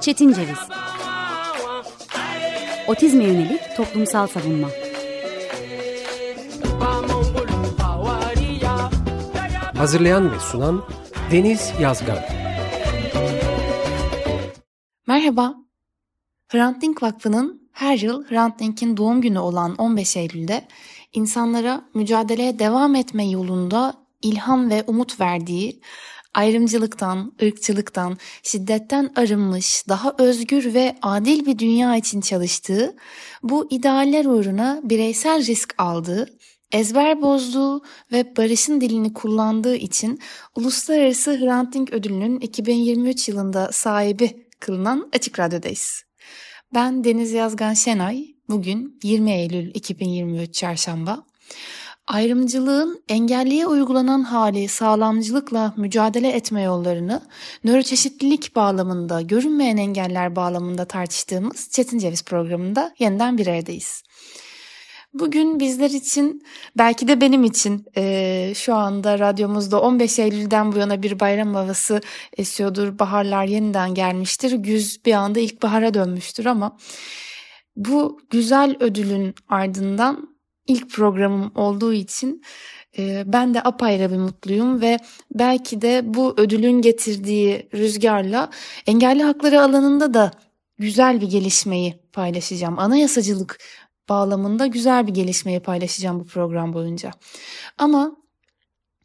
Çetin Ceviz. Otizme yönelik toplumsal savunma. Hazırlayan ve sunan Deniz Yazgan. Merhaba. Hrant Dink Vakfı'nın her yıl Hrant Dink'in doğum günü olan 15 Eylül'de insanlara mücadeleye devam etme yolunda ilham ve umut verdiği ayrımcılıktan, ırkçılıktan, şiddetten arınmış, daha özgür ve adil bir dünya için çalıştığı, bu idealler uğruna bireysel risk aldığı, ezber bozduğu ve barışın dilini kullandığı için Uluslararası Hrant Dink Ödülü'nün 2023 yılında sahibi kılınan Açık Radyo'dayız. Ben Deniz Yazgan Şenay, bugün 20 Eylül 2023 Çarşamba ayrımcılığın engelliye uygulanan hali sağlamcılıkla mücadele etme yollarını nöroçeşitlilik bağlamında, görünmeyen engeller bağlamında tartıştığımız Çetin Ceviz programında yeniden bir aradayız. Bugün bizler için belki de benim için e, şu anda radyomuzda 15 Eylül'den bu yana bir bayram havası esiyordur. Baharlar yeniden gelmiştir. Güz bir anda ilkbahara dönmüştür ama bu güzel ödülün ardından ilk programım olduğu için e, ben de apayrı bir mutluyum ve belki de bu ödülün getirdiği rüzgarla engelli hakları alanında da güzel bir gelişmeyi paylaşacağım. Anayasacılık bağlamında güzel bir gelişmeyi paylaşacağım bu program boyunca. Ama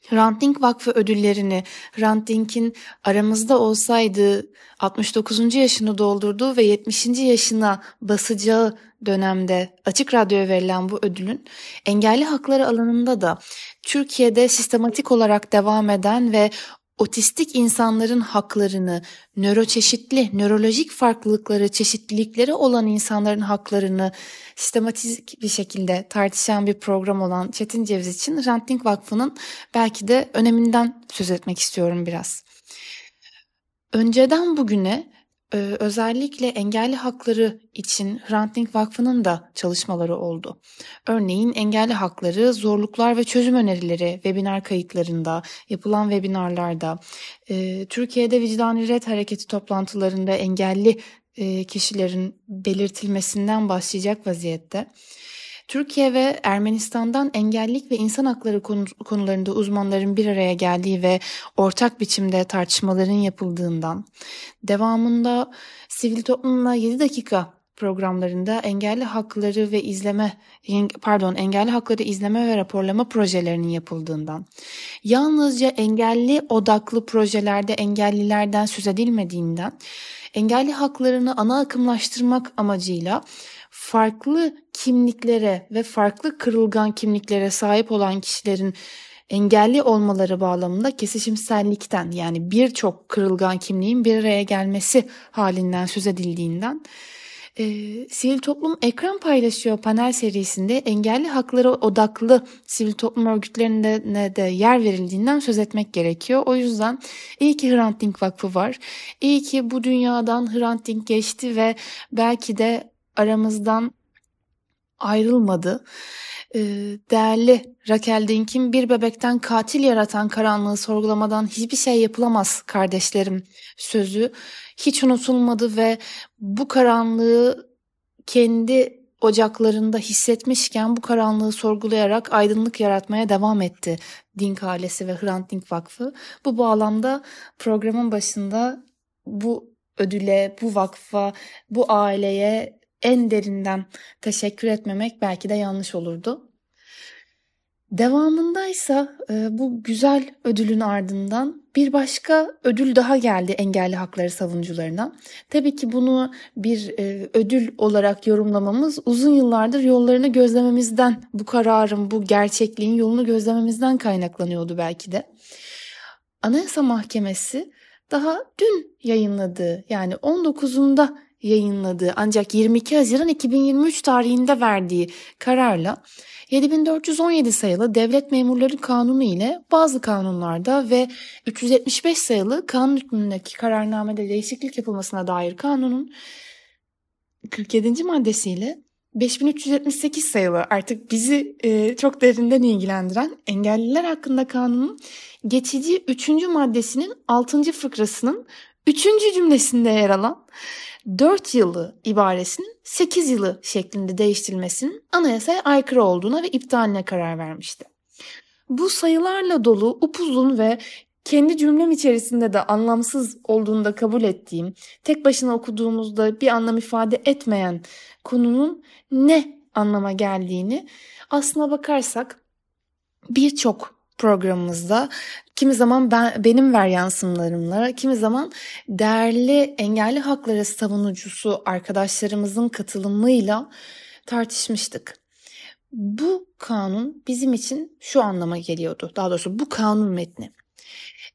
Hrant Dink Vakfı ödüllerini Hrant Dink'in aramızda olsaydı 69. yaşını doldurduğu ve 70. yaşına basacağı dönemde açık radyoya verilen bu ödülün engelli hakları alanında da Türkiye'de sistematik olarak devam eden ve otistik insanların haklarını, nöroçeşitli, nörolojik farklılıkları, çeşitlilikleri olan insanların haklarını sistematik bir şekilde tartışan bir program olan Çetin Ceviz için Hrant Dink Vakfı'nın belki de öneminden söz etmek istiyorum biraz. Önceden bugüne ee, özellikle engelli hakları için Hrant Dink Vakfı'nın da çalışmaları oldu. Örneğin engelli hakları, zorluklar ve çözüm önerileri webinar kayıtlarında, yapılan webinarlarda, e, Türkiye'de vicdani red hareketi toplantılarında engelli e, kişilerin belirtilmesinden başlayacak vaziyette. Türkiye ve Ermenistan'dan engellik ve insan hakları konularında uzmanların bir araya geldiği ve ortak biçimde tartışmaların yapıldığından, devamında sivil toplumla 7 dakika programlarında engelli hakları ve izleme pardon engelli hakları izleme ve raporlama projelerinin yapıldığından yalnızca engelli odaklı projelerde engellilerden söz edilmediğinden engelli haklarını ana akımlaştırmak amacıyla farklı kimliklere ve farklı kırılgan kimliklere sahip olan kişilerin engelli olmaları bağlamında kesişimsellikten yani birçok kırılgan kimliğin bir araya gelmesi halinden söz edildiğinden e, sivil toplum ekran paylaşıyor panel serisinde engelli hakları odaklı sivil toplum örgütlerine de yer verildiğinden söz etmek gerekiyor. O yüzden iyi ki Hrant Dink Vakfı var. İyi ki bu dünyadan Hrant Dink geçti ve belki de aramızdan ayrılmadı. Ee, değerli Raquel Dink'in bir bebekten katil yaratan karanlığı sorgulamadan hiçbir şey yapılamaz kardeşlerim sözü hiç unutulmadı ve bu karanlığı kendi ocaklarında hissetmişken bu karanlığı sorgulayarak aydınlık yaratmaya devam etti Dink ailesi ve Hrant Dink Vakfı. Bu bağlamda programın başında bu ödüle, bu vakfa, bu aileye en derinden teşekkür etmemek belki de yanlış olurdu. Devamındaysa e, bu güzel ödülün ardından bir başka ödül daha geldi engelli hakları savunucularına. Tabii ki bunu bir e, ödül olarak yorumlamamız uzun yıllardır yollarını gözlememizden, bu kararın, bu gerçekliğin yolunu gözlememizden kaynaklanıyordu belki de. Anayasa Mahkemesi daha dün yayınladığı yani 19'unda yayınladığı ancak 22 Haziran 2023 tarihinde verdiği kararla 7417 sayılı Devlet Memurları Kanunu ile bazı kanunlarda ve 375 sayılı kanun hükmündeki kararnamede değişiklik yapılmasına dair kanunun 47. maddesiyle 5378 sayılı artık bizi e, çok derinden ilgilendiren engelliler hakkında kanunun geçici 3. maddesinin 6. fıkrasının 3. cümlesinde yer alan 4 yılı ibaresinin 8 yılı şeklinde değiştirilmesinin anayasaya aykırı olduğuna ve iptaline karar vermişti. Bu sayılarla dolu upuzun ve kendi cümlem içerisinde de anlamsız olduğunu da kabul ettiğim, tek başına okuduğumuzda bir anlam ifade etmeyen konunun ne anlama geldiğini aslına bakarsak birçok programımızda kimi zaman ben, benim ver yansımlarımla, kimi zaman değerli engelli hakları savunucusu arkadaşlarımızın katılımıyla tartışmıştık. Bu kanun bizim için şu anlama geliyordu. Daha doğrusu bu kanun metni.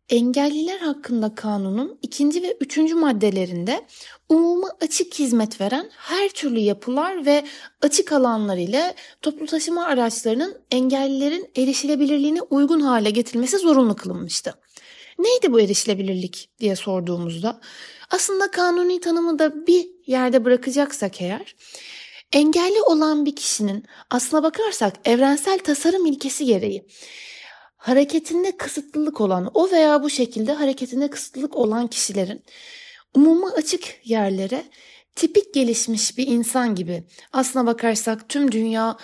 Engelliler hakkında kanunun ikinci ve üçüncü maddelerinde umuma açık hizmet veren her türlü yapılar ve açık alanlar ile toplu taşıma araçlarının engellilerin erişilebilirliğine uygun hale getirilmesi zorunlu kılınmıştı. Neydi bu erişilebilirlik diye sorduğumuzda aslında kanuni tanımı da bir yerde bırakacaksak eğer engelli olan bir kişinin aslına bakarsak evrensel tasarım ilkesi gereği hareketinde kısıtlılık olan o veya bu şekilde hareketinde kısıtlılık olan kişilerin umuma açık yerlere tipik gelişmiş bir insan gibi aslına bakarsak tüm dünya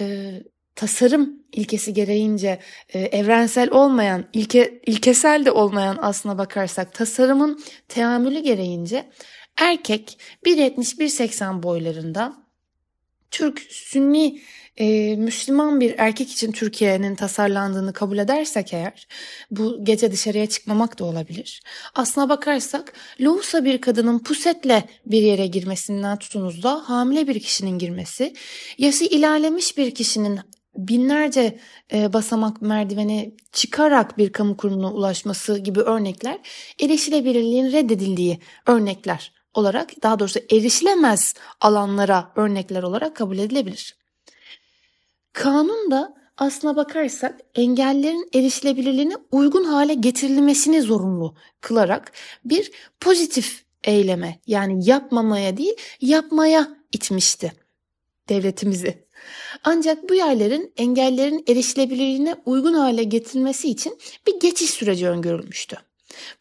e, tasarım ilkesi gereğince e, evrensel olmayan, ilke, ilkesel de olmayan aslına bakarsak tasarımın teamülü gereğince erkek 1.70-1.80 boylarında Türk Sünni e, Müslüman bir erkek için Türkiye'nin tasarlandığını kabul edersek eğer bu gece dışarıya çıkmamak da olabilir. Aslına bakarsak lohusa bir kadının pusetle bir yere girmesinden tutunuz da hamile bir kişinin girmesi, yaşı ilerlemiş bir kişinin binlerce e, basamak merdiveni çıkarak bir kamu kurumuna ulaşması gibi örnekler erişilebilirliğin reddedildiği örnekler olarak daha doğrusu erişilemez alanlara örnekler olarak kabul edilebilir. Kanun da aslına bakarsak engellerin erişilebilirliğine uygun hale getirilmesini zorunlu kılarak bir pozitif eyleme yani yapmamaya değil yapmaya itmişti devletimizi. Ancak bu yerlerin engellerin erişilebilirliğine uygun hale getirilmesi için bir geçiş süreci öngörülmüştü.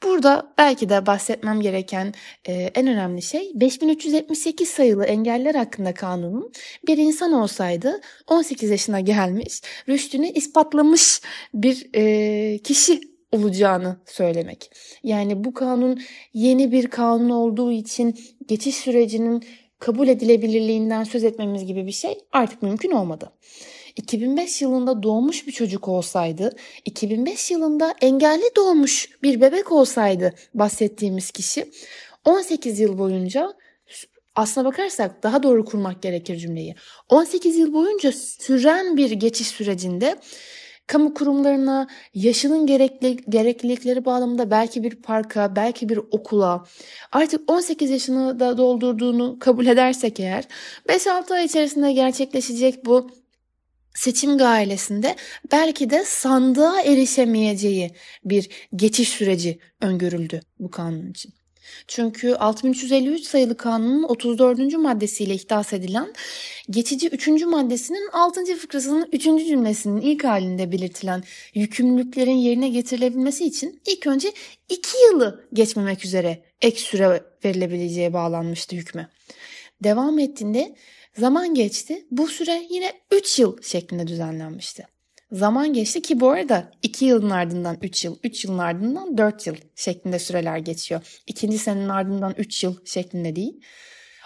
Burada belki de bahsetmem gereken e, en önemli şey 5378 sayılı engeller hakkında kanunun bir insan olsaydı 18 yaşına gelmiş, rüştünü ispatlamış bir e, kişi olacağını söylemek. Yani bu kanun yeni bir kanun olduğu için geçiş sürecinin kabul edilebilirliğinden söz etmemiz gibi bir şey artık mümkün olmadı. 2005 yılında doğmuş bir çocuk olsaydı, 2005 yılında engelli doğmuş bir bebek olsaydı bahsettiğimiz kişi 18 yıl boyunca aslına bakarsak daha doğru kurmak gerekir cümleyi. 18 yıl boyunca süren bir geçiş sürecinde kamu kurumlarına yaşının gerekli, gereklilikleri bağlamında belki bir parka, belki bir okula artık 18 yaşını da doldurduğunu kabul edersek eğer 5-6 ay içerisinde gerçekleşecek bu seçim gailesinde belki de sandığa erişemeyeceği bir geçiş süreci öngörüldü bu kanun için. Çünkü 6353 sayılı kanunun 34. maddesiyle ihdas edilen geçici 3. maddesinin 6. fıkrasının 3. cümlesinin ilk halinde belirtilen yükümlülüklerin yerine getirilebilmesi için ilk önce 2 yılı geçmemek üzere ek süre verilebileceği bağlanmıştı hükme. Devam ettiğinde Zaman geçti. Bu süre yine 3 yıl şeklinde düzenlenmişti. Zaman geçti ki bu arada 2 yılın ardından 3 yıl, 3 yılın ardından 4 yıl şeklinde süreler geçiyor. İkinci senenin ardından 3 yıl şeklinde değil.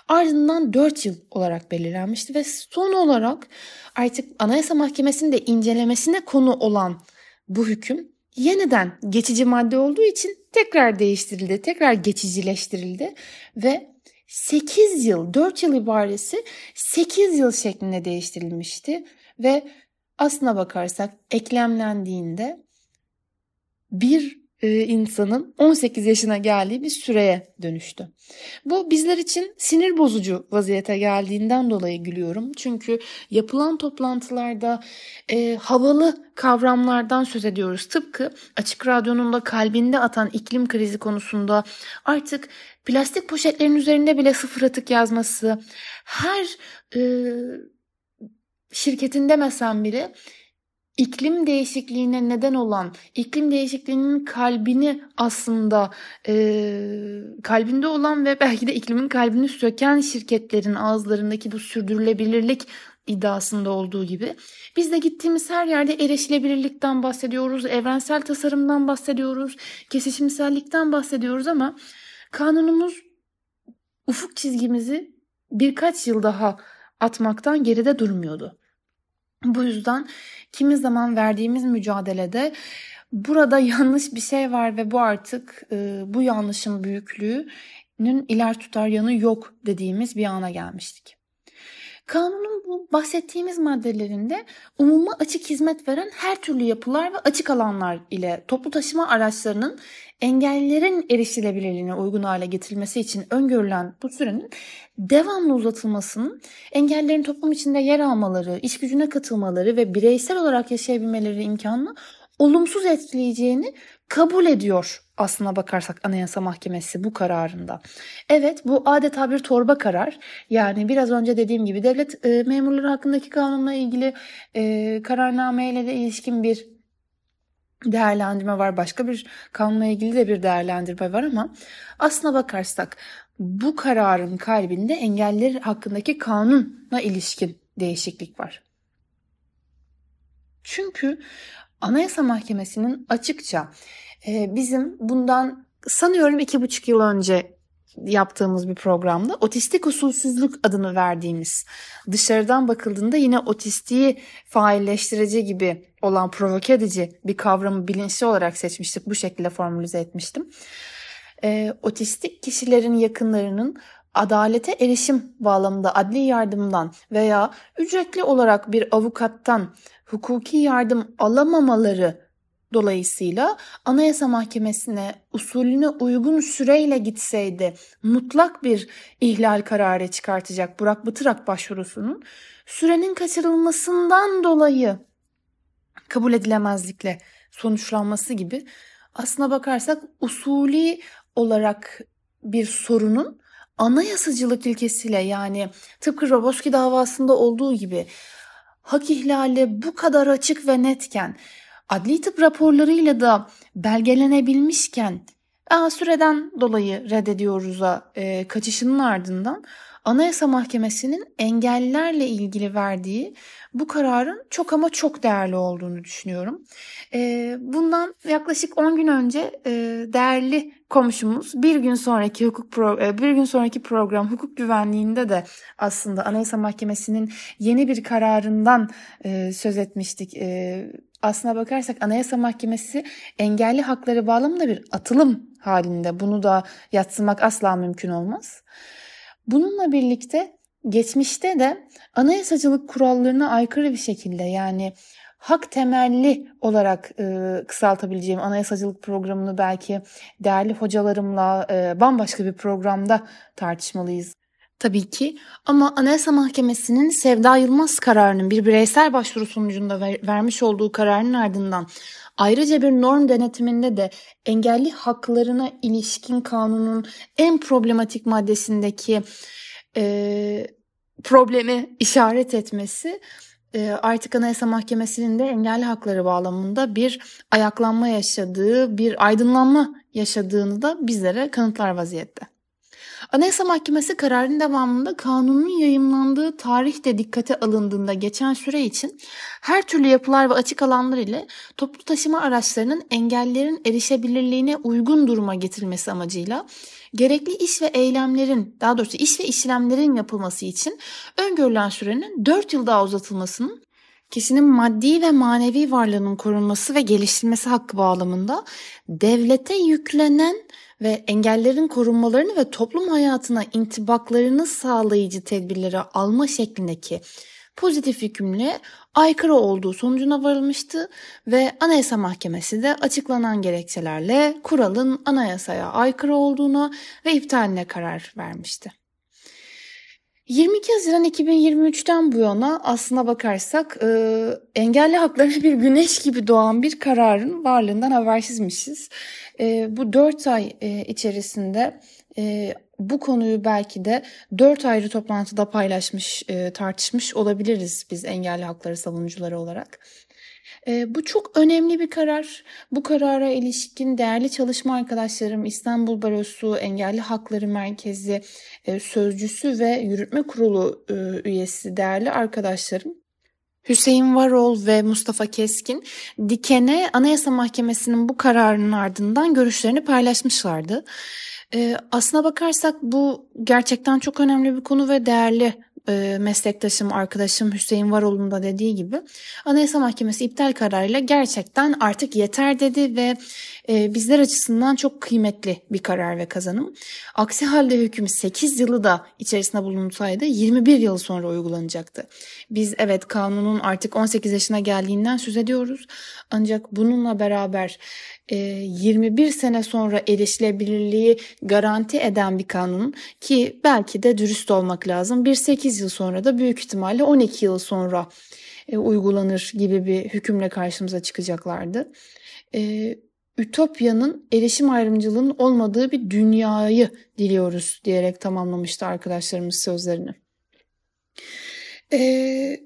Ardından 4 yıl olarak belirlenmişti ve son olarak artık Anayasa Mahkemesi'nin de incelemesine konu olan bu hüküm yeniden geçici madde olduğu için tekrar değiştirildi, tekrar geçicileştirildi ve 8 yıl, 4 yıl ibaresi 8 yıl şeklinde değiştirilmişti ve aslına bakarsak eklemlendiğinde bir e, insanın 18 yaşına geldiği bir süreye dönüştü. Bu bizler için sinir bozucu vaziyete geldiğinden dolayı gülüyorum. Çünkü yapılan toplantılarda e, havalı kavramlardan söz ediyoruz. Tıpkı Açık Radyo'nun da kalbinde atan iklim krizi konusunda artık plastik poşetlerin üzerinde bile sıfır atık yazması, her e, şirketin demesem bile iklim değişikliğine neden olan, iklim değişikliğinin kalbini aslında e, kalbinde olan ve belki de iklimin kalbini söken şirketlerin ağızlarındaki bu sürdürülebilirlik iddiasında olduğu gibi biz de gittiğimiz her yerde erişilebilirlikten bahsediyoruz, evrensel tasarımdan bahsediyoruz, kesişimsellikten bahsediyoruz ama kanunumuz ufuk çizgimizi birkaç yıl daha atmaktan geride durmuyordu. Bu yüzden kimi zaman verdiğimiz mücadelede burada yanlış bir şey var ve bu artık e, bu yanlışın büyüklüğünün iler tutar yanı yok dediğimiz bir ana gelmiştik. Kanunun bu bahsettiğimiz maddelerinde umuma açık hizmet veren her türlü yapılar ve açık alanlar ile toplu taşıma araçlarının engellilerin erişilebilirliğine uygun hale getirilmesi için öngörülen bu sürenin devamlı uzatılmasının engellilerin toplum içinde yer almaları, iş gücüne katılmaları ve bireysel olarak yaşayabilmeleri imkanını olumsuz etkileyeceğini kabul ediyor aslına bakarsak Anayasa Mahkemesi bu kararında. Evet bu adeta bir torba karar. Yani biraz önce dediğim gibi devlet e, memurları hakkındaki kanunla ilgili e, kararnameyle ilişkin bir değerlendirme var. Başka bir kanunla ilgili de bir değerlendirme var ama aslına bakarsak bu kararın kalbinde engeller hakkındaki kanunla ilişkin değişiklik var. Çünkü Anayasa Mahkemesi'nin açıkça bizim bundan sanıyorum iki buçuk yıl önce yaptığımız bir programda otistik usulsüzlük adını verdiğimiz dışarıdan bakıldığında yine otistiği failleştirici gibi olan provoke edici bir kavramı bilinçli olarak seçmiştik. Bu şekilde formülize etmiştim. E, otistik kişilerin yakınlarının adalete erişim bağlamında adli yardımdan veya ücretli olarak bir avukattan hukuki yardım alamamaları dolayısıyla Anayasa Mahkemesi'ne usulüne uygun süreyle gitseydi mutlak bir ihlal kararı çıkartacak Burak Batırak başvurusunun sürenin kaçırılmasından dolayı kabul edilemezlikle sonuçlanması gibi aslına bakarsak usulü olarak bir sorunun anayasacılık ilkesiyle yani tıpkı Roboski davasında olduğu gibi hak ihlali bu kadar açık ve netken adli tıp raporlarıyla da belgelenebilmişken Aa, süreden dolayı reddediyoruz'a e, kaçışının ardından Anayasa Mahkemesi'nin engellerle ilgili verdiği bu kararın çok ama çok değerli olduğunu düşünüyorum. E, bundan yaklaşık 10 gün önce e, değerli komşumuz bir gün sonraki hukuk pro, e, bir gün sonraki program hukuk güvenliğinde de aslında Anayasa Mahkemesi'nin yeni bir kararından e, söz etmiştik. E, aslına bakarsak Anayasa Mahkemesi engelli hakları bağlamında bir atılım halinde. Bunu da yatsımak asla mümkün olmaz. Bununla birlikte geçmişte de anayasacılık kurallarına aykırı bir şekilde yani hak temelli olarak e, kısaltabileceğim anayasacılık programını belki değerli hocalarımla e, bambaşka bir programda tartışmalıyız. Tabii ki ama Anayasa Mahkemesi'nin Sevda Yılmaz kararının bir bireysel başvuru sonucunda ver, vermiş olduğu kararın ardından ayrıca bir norm denetiminde de engelli haklarına ilişkin kanunun en problematik maddesindeki e, problemi işaret etmesi e, artık Anayasa Mahkemesi'nin de engelli hakları bağlamında bir ayaklanma yaşadığı, bir aydınlanma yaşadığını da bizlere kanıtlar vaziyette. Anayasa Mahkemesi kararın devamında kanunun yayımlandığı tarih de dikkate alındığında geçen süre için her türlü yapılar ve açık alanlar ile toplu taşıma araçlarının engellerin erişebilirliğine uygun duruma getirilmesi amacıyla gerekli iş ve eylemlerin daha doğrusu iş ve işlemlerin yapılması için öngörülen sürenin 4 yıl daha uzatılmasının kişinin maddi ve manevi varlığının korunması ve geliştirilmesi hakkı bağlamında devlete yüklenen ve engellerin korunmalarını ve toplum hayatına intibaklarını sağlayıcı tedbirleri alma şeklindeki pozitif hükümlüğe aykırı olduğu sonucuna varılmıştı ve Anayasa Mahkemesi de açıklanan gerekçelerle kuralın anayasaya aykırı olduğuna ve iptaline karar vermişti. 22 Haziran 2023'ten bu yana aslına bakarsak e, engelli haklarına bir güneş gibi doğan bir kararın varlığından habersizmişiz. E, bu 4 ay e, içerisinde e, bu konuyu belki de dört ayrı toplantıda paylaşmış, e, tartışmış olabiliriz biz engelli hakları savunucuları olarak. E, bu çok önemli bir karar. Bu karara ilişkin değerli çalışma arkadaşlarım İstanbul Barosu Engelli Hakları Merkezi e, sözcüsü ve yürütme kurulu e, üyesi değerli arkadaşlarım Hüseyin Varol ve Mustafa Keskin Diken'e Anayasa Mahkemesi'nin bu kararının ardından görüşlerini paylaşmışlardı. E, aslına bakarsak bu gerçekten çok önemli bir konu ve değerli e, meslektaşım, arkadaşım Hüseyin Varol'un da dediği gibi Anayasa Mahkemesi iptal kararıyla gerçekten artık yeter dedi ve e, bizler açısından çok kıymetli bir karar ve kazanım. Aksi halde hüküm 8 yılı da içerisinde bulunsaydı 21 yıl sonra uygulanacaktı. Biz evet kanunun artık 18 yaşına geldiğinden söz ediyoruz. Ancak bununla beraber 21 sene sonra erişilebilirliği garanti eden bir kanun ki belki de dürüst olmak lazım. Bir 8 yıl sonra da büyük ihtimalle 12 yıl sonra uygulanır gibi bir hükümle karşımıza çıkacaklardı. Ütopya'nın erişim ayrımcılığının olmadığı bir dünyayı diliyoruz diyerek tamamlamıştı arkadaşlarımız sözlerini. Ee,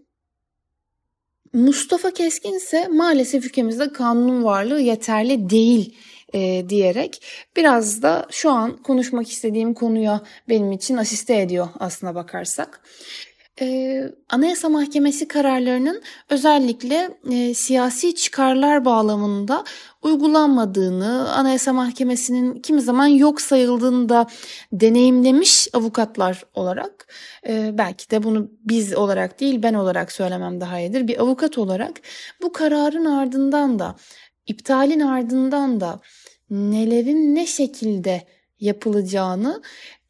Mustafa Keskin ise maalesef ülkemizde kanunun varlığı yeterli değil e, diyerek biraz da şu an konuşmak istediğim konuya benim için asiste ediyor aslına bakarsak. Ee, Anayasa Mahkemesi kararlarının özellikle e, siyasi çıkarlar bağlamında uygulanmadığını, Anayasa Mahkemesi'nin kimi zaman yok sayıldığını da deneyimlemiş avukatlar olarak, e, belki de bunu biz olarak değil ben olarak söylemem daha iyidir. Bir avukat olarak bu kararın ardından da, iptalin ardından da nelerin ne şekilde yapılacağını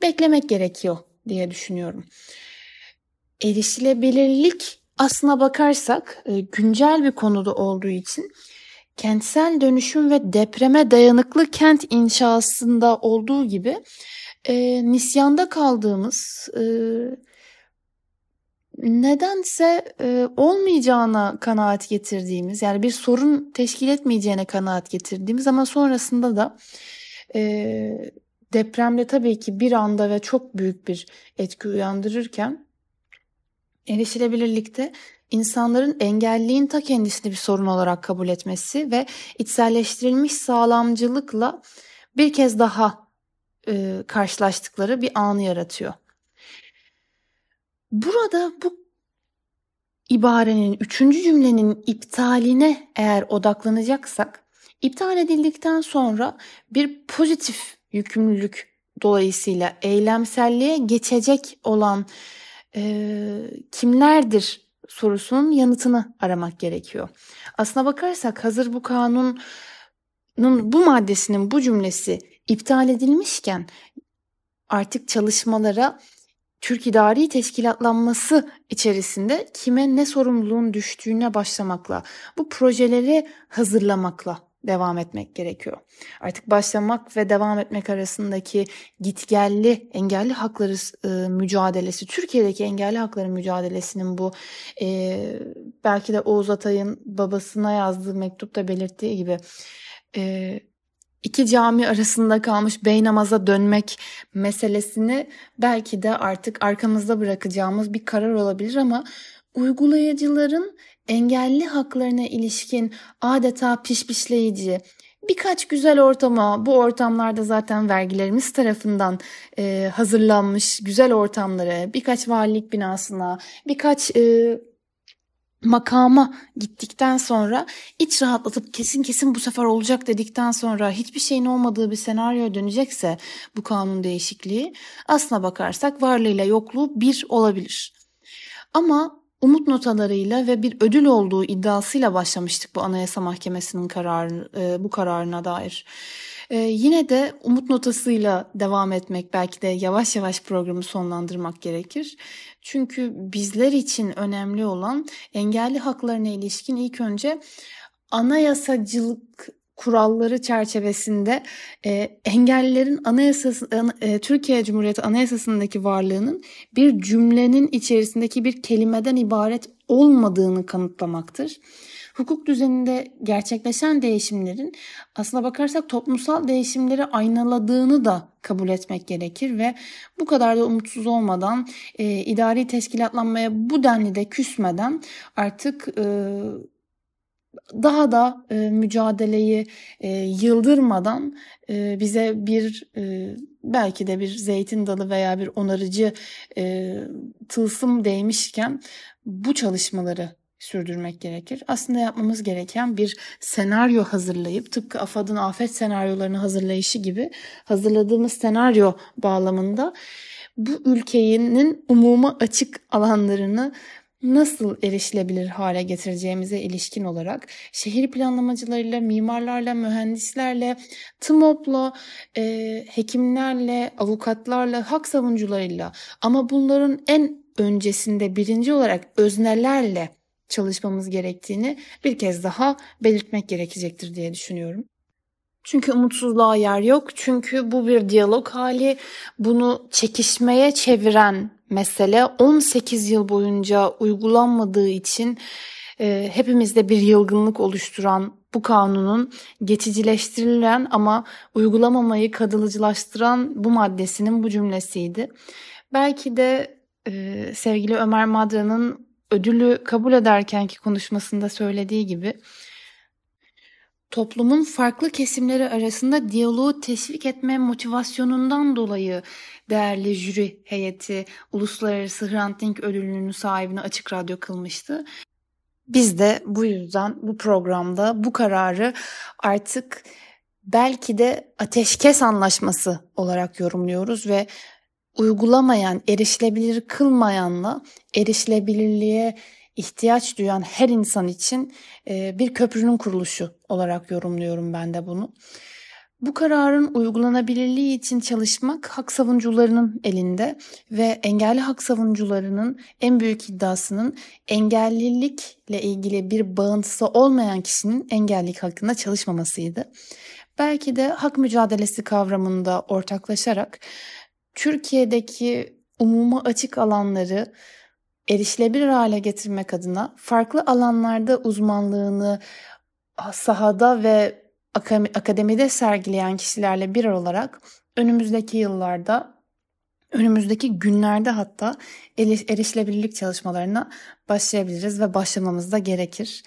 beklemek gerekiyor diye düşünüyorum. Erişilebilirlik aslına bakarsak e, güncel bir konuda olduğu için kentsel dönüşüm ve depreme dayanıklı kent inşasında olduğu gibi e, nisyanda kaldığımız e, nedense e, olmayacağına kanaat getirdiğimiz yani bir sorun teşkil etmeyeceğine kanaat getirdiğimiz ama sonrasında da e, depremde tabii ki bir anda ve çok büyük bir etki uyandırırken erişilebilirlikte insanların engelliğin ta kendisini bir sorun olarak kabul etmesi ve içselleştirilmiş sağlamcılıkla bir kez daha e, karşılaştıkları bir anı yaratıyor. Burada bu ibarenin üçüncü cümlenin iptaline eğer odaklanacaksak, iptal edildikten sonra bir pozitif yükümlülük dolayısıyla eylemselliğe geçecek olan e, kimlerdir sorusunun yanıtını aramak gerekiyor. Aslına bakarsak hazır bu kanunun bu maddesinin bu cümlesi iptal edilmişken artık çalışmalara Türk İdari Teşkilatlanması içerisinde kime ne sorumluluğun düştüğüne başlamakla, bu projeleri hazırlamakla devam etmek gerekiyor. Artık başlamak ve devam etmek arasındaki gitgelli engelli hakları e, mücadelesi, Türkiye'deki engelli hakları mücadelesinin bu e, belki de Oğuz Atay'ın babasına yazdığı mektupta belirttiği gibi e, iki cami arasında kalmış bey namaza dönmek meselesini belki de artık arkamızda bırakacağımız bir karar olabilir ama uygulayıcıların engelli haklarına ilişkin adeta pişpişleyici, birkaç güzel ortama, bu ortamlarda zaten vergilerimiz tarafından e, hazırlanmış güzel ortamlara, birkaç valilik binasına, birkaç e, makama gittikten sonra iç rahatlatıp kesin kesin bu sefer olacak dedikten sonra hiçbir şeyin olmadığı bir senaryo dönecekse bu kanun değişikliği aslına bakarsak varlığıyla yokluğu bir olabilir. Ama umut notalarıyla ve bir ödül olduğu iddiasıyla başlamıştık bu Anayasa Mahkemesi'nin kararı, e, bu kararına dair. Ee, yine de umut notasıyla devam etmek belki de yavaş yavaş programı sonlandırmak gerekir. Çünkü bizler için önemli olan engelli haklarına ilişkin ilk önce anayasacılık kuralları çerçevesinde e, engellilerin anayasası e, Türkiye Cumhuriyeti Anayasası'ndaki varlığının bir cümlenin içerisindeki bir kelimeden ibaret olmadığını kanıtlamaktır. Hukuk düzeninde gerçekleşen değişimlerin aslına bakarsak toplumsal değişimleri aynaladığını da kabul etmek gerekir ve bu kadar da umutsuz olmadan e, idari teşkilatlanmaya bu denli de küsmeden artık e, daha da e, mücadeleyi e, yıldırmadan e, bize bir e, belki de bir zeytin dalı veya bir onarıcı e, tılsım değmişken bu çalışmaları sürdürmek gerekir. Aslında yapmamız gereken bir senaryo hazırlayıp tıpkı AFAD'ın afet senaryolarını hazırlayışı gibi hazırladığımız senaryo bağlamında bu ülkenin umuma açık alanlarını nasıl erişilebilir hale getireceğimize ilişkin olarak şehir planlamacılarıyla, mimarlarla, mühendislerle, TMOP'la, e, hekimlerle, avukatlarla, hak savunucularıyla ama bunların en öncesinde birinci olarak öznelerle çalışmamız gerektiğini bir kez daha belirtmek gerekecektir diye düşünüyorum. Çünkü umutsuzluğa yer yok. Çünkü bu bir diyalog hali. Bunu çekişmeye çeviren mesele 18 yıl boyunca uygulanmadığı için e, hepimizde bir yılgınlık oluşturan bu kanunun geçicileştirilen ama uygulamamayı kadıcılaştıran bu maddesinin bu cümlesiydi. Belki de e, sevgili Ömer Madra'nın ödülü kabul ederkenki konuşmasında söylediği gibi toplumun farklı kesimleri arasında diyaloğu teşvik etme motivasyonundan dolayı değerli jüri heyeti Uluslararası Hrant Dink ödülünün sahibini açık radyo kılmıştı. Biz de bu yüzden bu programda bu kararı artık belki de ateşkes anlaşması olarak yorumluyoruz ve uygulamayan, erişilebilir kılmayanla erişilebilirliğe ihtiyaç duyan her insan için e, bir köprünün kuruluşu olarak yorumluyorum ben de bunu. Bu kararın uygulanabilirliği için çalışmak hak savunucularının elinde ve engelli hak savunucularının en büyük iddiasının engellilikle ilgili bir bağıntısı olmayan kişinin engellilik hakkında çalışmamasıydı. Belki de hak mücadelesi kavramında ortaklaşarak Türkiye'deki umuma açık alanları erişilebilir hale getirmek adına farklı alanlarda uzmanlığını sahada ve akademide sergileyen kişilerle bir olarak önümüzdeki yıllarda önümüzdeki günlerde hatta erişilebilirlik çalışmalarına başlayabiliriz ve başlamamız da gerekir.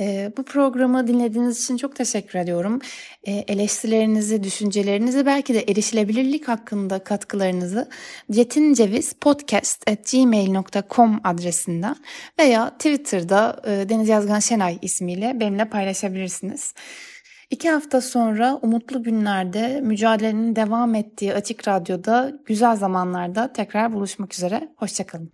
E, bu programı dinlediğiniz için çok teşekkür ediyorum. E, eleştirilerinizi, düşüncelerinizi belki de erişilebilirlik hakkında katkılarınızı cetinceviz.podcast.gmail.com adresinden veya Twitter'da e, Deniz Yazgan Şenay ismiyle benimle paylaşabilirsiniz. İki hafta sonra umutlu günlerde mücadelenin devam ettiği Açık Radyo'da güzel zamanlarda tekrar buluşmak üzere. Hoşçakalın.